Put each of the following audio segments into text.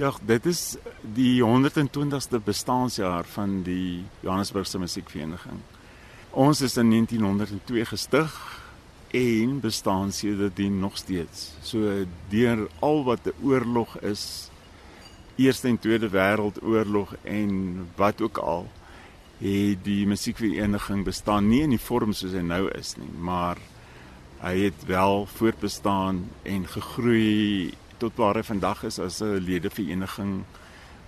Ja, dit is die 120ste bestaanjaar van die Johannesburgse Musiekvereniging. Ons is in 1902 gestig en bestaan sedertdien nog steeds. So deur al wat 'n oorlog is, Eerste en Tweede Wêreldoorlog en wat ook al, het die musiekvereniging bestaan nie in die vorm soos hy nou is nie, maar hy het wel voortbestaan en gegroei tot waar hy vandag is as 'n ledevereniging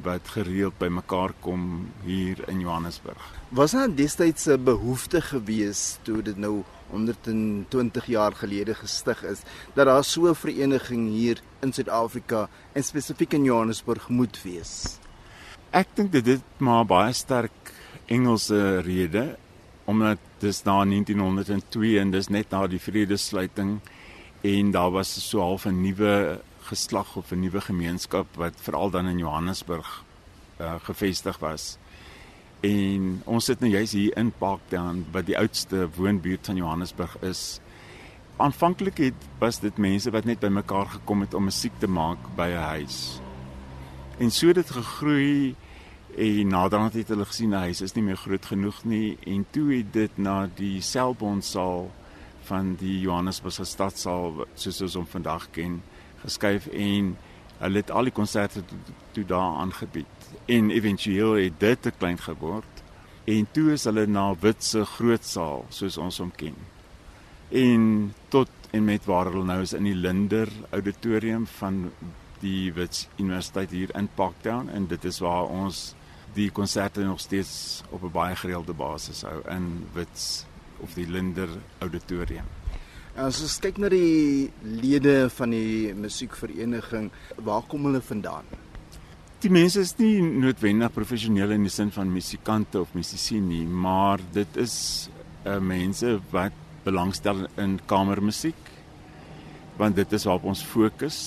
wat gereeld bymekaar kom hier in Johannesburg. Was daar destyds 'n behoefte gewees toe dit nou 120 jaar gelede gestig is dat daar so 'n vereniging hier in Suid-Afrika en spesifiek in Johannesburg moet wees? Ek dink dit het maar baie sterk Engelse rede omdat dis na 1902 en dis net na die vredesluiting en daar was so half 'n nuwe geslag of 'n nuwe gemeenskap wat veral dan in Johannesburg uh, gevestig was. En ons sit nou juis hier in Parktown wat die oudste woonbuurt van Johannesburg is. Aanvanklik het was dit mense wat net bymekaar gekom het om musiek te maak by 'n huis. En so het dit gegroei en naderhand het hulle gesien 'n huis is nie meer groot genoeg nie en toe het dit na die Selbondsaal van die Johannesburgse stadsaal soos ons hom vandag ken geskuif en hulle het al die konserte toe daar aangebied. En éventueel het dit te klein geword. En toe is hulle na Witse grootsaal soos ons hom ken. En tot en met waar hulle nou is in die Linder auditorium van die Wits Universiteit hier in Parktown. En dit is waar ons die konserte nog steeds op 'n baie gereelde basis hou in Wits of die Linder auditorium As ons kyk na die lede van die musiekvereniging, waar kom hulle vandaan? Die mense is nie noodwendig professionele in die sin van musikante of musisië nie, maar dit is uh, mense wat belangstel in kamermusiek want dit is waarop ons fokus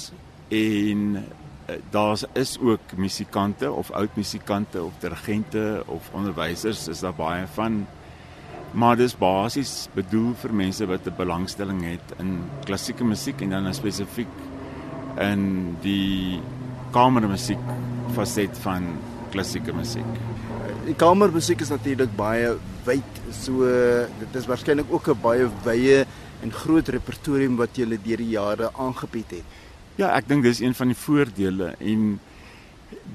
en uh, daar is ook musikante of oud musikante of dirigente of onderwysers is daar baie van maar dis basies bedoel vir mense wat 'n belangstelling het in klassieke musiek en dan spesifiek in die kamermusiek faset van klassieke musiek. Die kamermusiek is natuurlik baie wyd, so dit is waarskynlik ook 'n baie wye en groot repertorium wat jy deur die jare aangebied het. Ja, ek dink dis een van die voordele en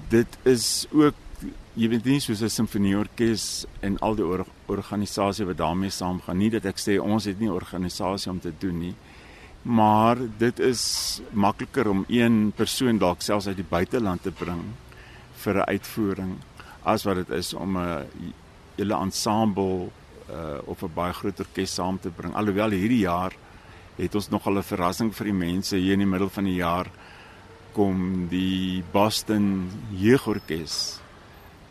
dit is ook jy weet nie soos 'n simfonieorkes en al die or organisasie wat daarmee saamgaan nie dat ek sê ons het nie organisasie om te doen nie maar dit is makliker om een persoon dalk selfs uit die buiteland te bring vir 'n uitvoering as wat dit is om 'n hele ensemble uh, of 'n baie groot orkes saam te bring. Alhoewel hierdie jaar het ons nog al 'n verrassing vir die mense. Hier in die middel van die jaar kom die Boston Jeugorkes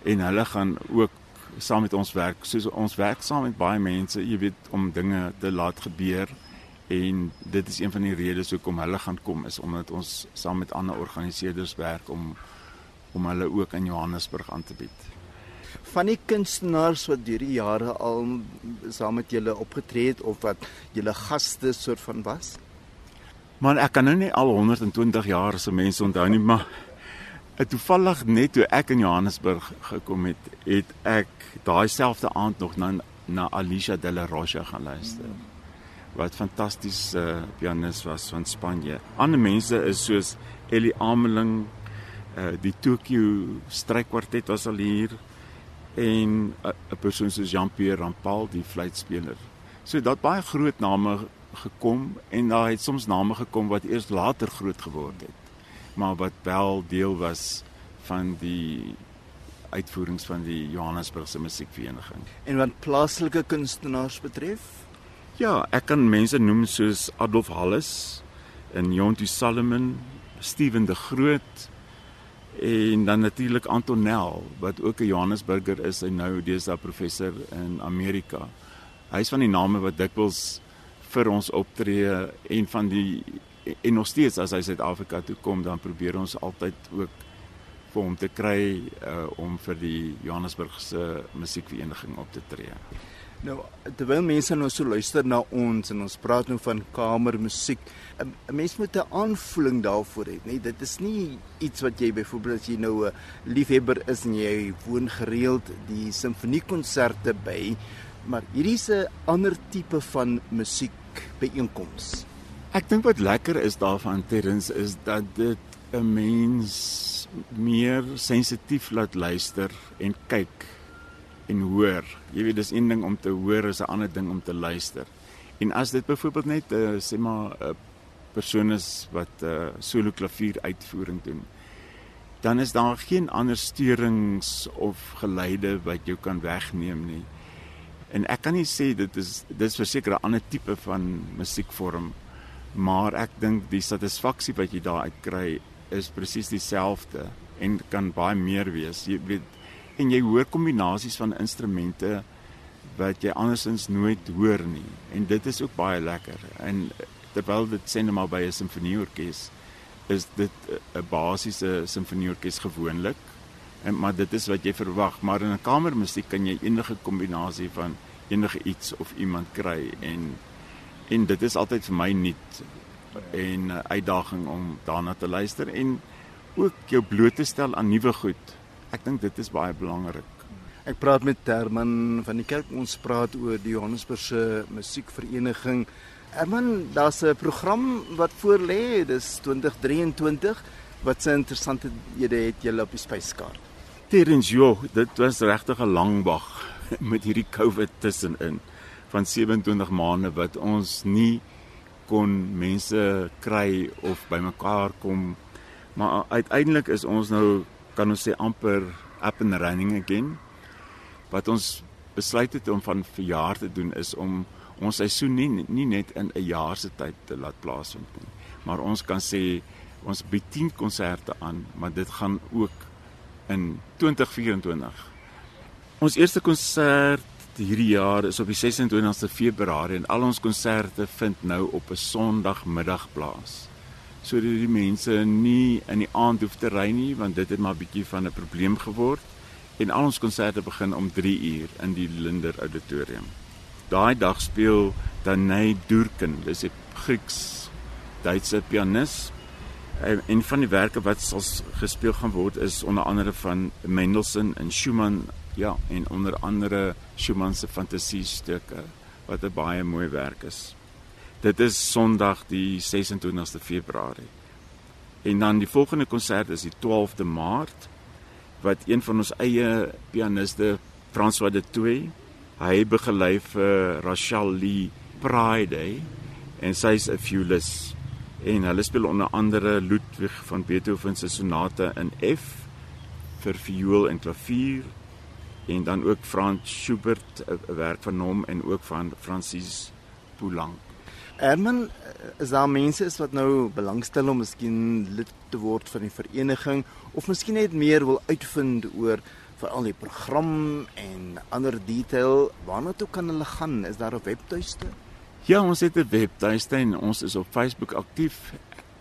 en hulle gaan ook saam met ons werk. Soos ons werk saam met baie mense, jy weet, om dinge te laat gebeur en dit is een van die redes hoekom hulle gaan kom is omdat ons saam met ander organiseerders werk om om hulle ook in Johannesburg aan te bied. Van die kunstenaars wat deur die jare al saam met julle opgetree het of wat julle gaste soort van was? Man, ek kan nou nie al 120 jaar se mense onthou nie, maar toevallig net toe ek in Johannesburg gekom het, het ek daai selfde aand nog na na Alicia de la Rocha gaan luister. Wat fantastiese uh, pianis was van Spanje. Ander mense is soos Ellie Ameling, uh, die Tokyo strykkwartet was al hier en 'n uh, persoon soos Jean-Pierre Rampal, die fluitspeler. So dat baie groot name gekom en daar het soms name gekom wat eers later groot geword het maar wat wel deel was van die uitvoerings van die Johannesburgse musiekvereniging. En wat plaaslike kunstenaars betref? Ja, ek kan mense noem soos Adolf Halles en Jonty Solomon, Steven de Groot en dan natuurlik Antonel wat ook 'n Johannesburger is en nou deesdae professor in Amerika. Hy's van die name wat dikwels vir ons optree en van die en nog steeds as hy Suid-Afrika toe kom dan probeer ons altyd ook vir hom te kry uh, om vir die Johannesburgse musiekvereniging op te tree. Nou terwyl mense nou so luister na ons en ons praat nou van kamermusiek, 'n mens moet 'n aanvoeling daarvoor hê, nee, dit is nie iets wat jy byvoorbeeld as jy nou 'n liefhebber is en jy woon gereeld die simfoniekonserte by, maar hierdie is 'n ander tipe van musiek byeenkoms. Ek dink wat lekker is daarvan Terrens is dat dit 'n mens meer sensitief laat luister en kyk en hoor. Jy weet dis een ding om te hoor is 'n ander ding om te luister. En as dit byvoorbeeld net 'n uh, sê maar 'n uh, persoon is wat 'n uh, solo klavier uitvoering doen, dan is daar geen ander steurings of geluide wat jou kan wegneem nie. En ek kan nie sê dit is dis verseker 'n ander tipe van musiekvorm, maar ek dink die satisfaksie wat jy daar uit kry is presies dieselfde en kan baie meer wees. Jy weet en jy hoor kombinasies van instrumente wat jy andersins nooit hoor nie. En dit is ook baie lekker. En terwyl dit sê net maar by 'n simfonieorkes is dit 'n basiese simfonieorkes gewoonlik. En maar dit is wat jy verwag. Maar in 'n kamermusiek kan jy enige kombinasie van enige iets of iemand kry en en dit is altyd vir my nuut en 'n uitdaging om daarna te luister en ook jou bloot te stel aan nuwe goed Ek dink dit is baie belangrik. Ek praat met Herman van die kerk. Ons praat oor die Johannesburgse musiekvereniging. Herman, daar's 'n program wat voor lê. Dis 2023. Wat se interessante hede het julle op die spyskaart? Terens, jo, dit was regtig 'n lang wag met hierdie COVID tussenin van 27 maande wat ons nie kon mense kry of bymekaar kom. Maar uiteindelik is ons nou kan ons sê amper up and running again. Wat ons besluit het om van verjaar te doen is om ons seisoen nie nie net in 'n jaar se tyd te laat plaasvind nie, maar ons kan sê ons bied 10 konserte aan, maar dit gaan ook in 2024. Ons eerste konsert hierdie jaar is op die 26ste Februarie en al ons konserte vind nou op 'n Sondagmiddag plaas sodat die mense nie in die aand hoef te ry nie want dit het maar bietjie van 'n probleem geword en al ons konserte begin om 3 uur in die Linder Auditorium. Daai dag speel Danai Durkin, dis 'n Grieks Duitse pianis. En een van die werke wat sal gespeel gaan word is onder andere van Mendelssohn en Schumann, ja, en onder andere Schumann se fantasiestukke wat 'n baie mooi werk is. Dit is Sondag die 26ste Februarie. En dan die volgende konsert is die 12de Maart wat een van ons eie pianiste François de Toey, hy begelei vir Rachel Lee Pride en sy's 'n violist en hulle speel onder andere Ludwig van Beethoven se sonate in F vir viool en klavier en dan ook Franz Schubert 'n werk van hom en ook van Francis Poulenc. Erman, is daar mense is wat nou belangstel om miskien lid te word van die vereniging of miskien net meer wil uitvind oor veral die program en ander detail, waarna toe kan hulle gaan? Is daar 'n webtuiste? Ja, ons het 'n webtuiste en ons is op Facebook aktief.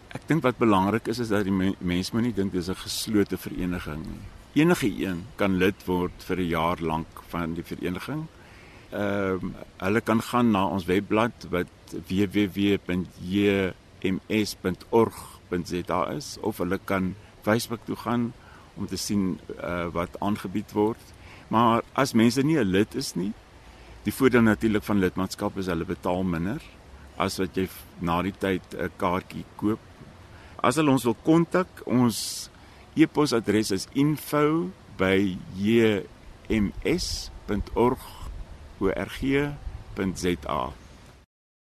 Ek dink wat belangrik is is dat die mense moenie dink dis 'n geslote vereniging nie. Enige een kan lid word vir 'n jaar lank van die vereniging ehm uh, hulle kan gaan na ons webblad wat www.jms.org.za is of hulle kan Facebook toe gaan om te sien uh, wat aangebied word. Maar as mense nie 'n lid is nie, die voordeel natuurlik van lidmaatskap is hulle betaal minder as wat jy na die tyd 'n kaartjie koop. As hulle ons wil kontak, ons e-posadres is info@jms.org org.za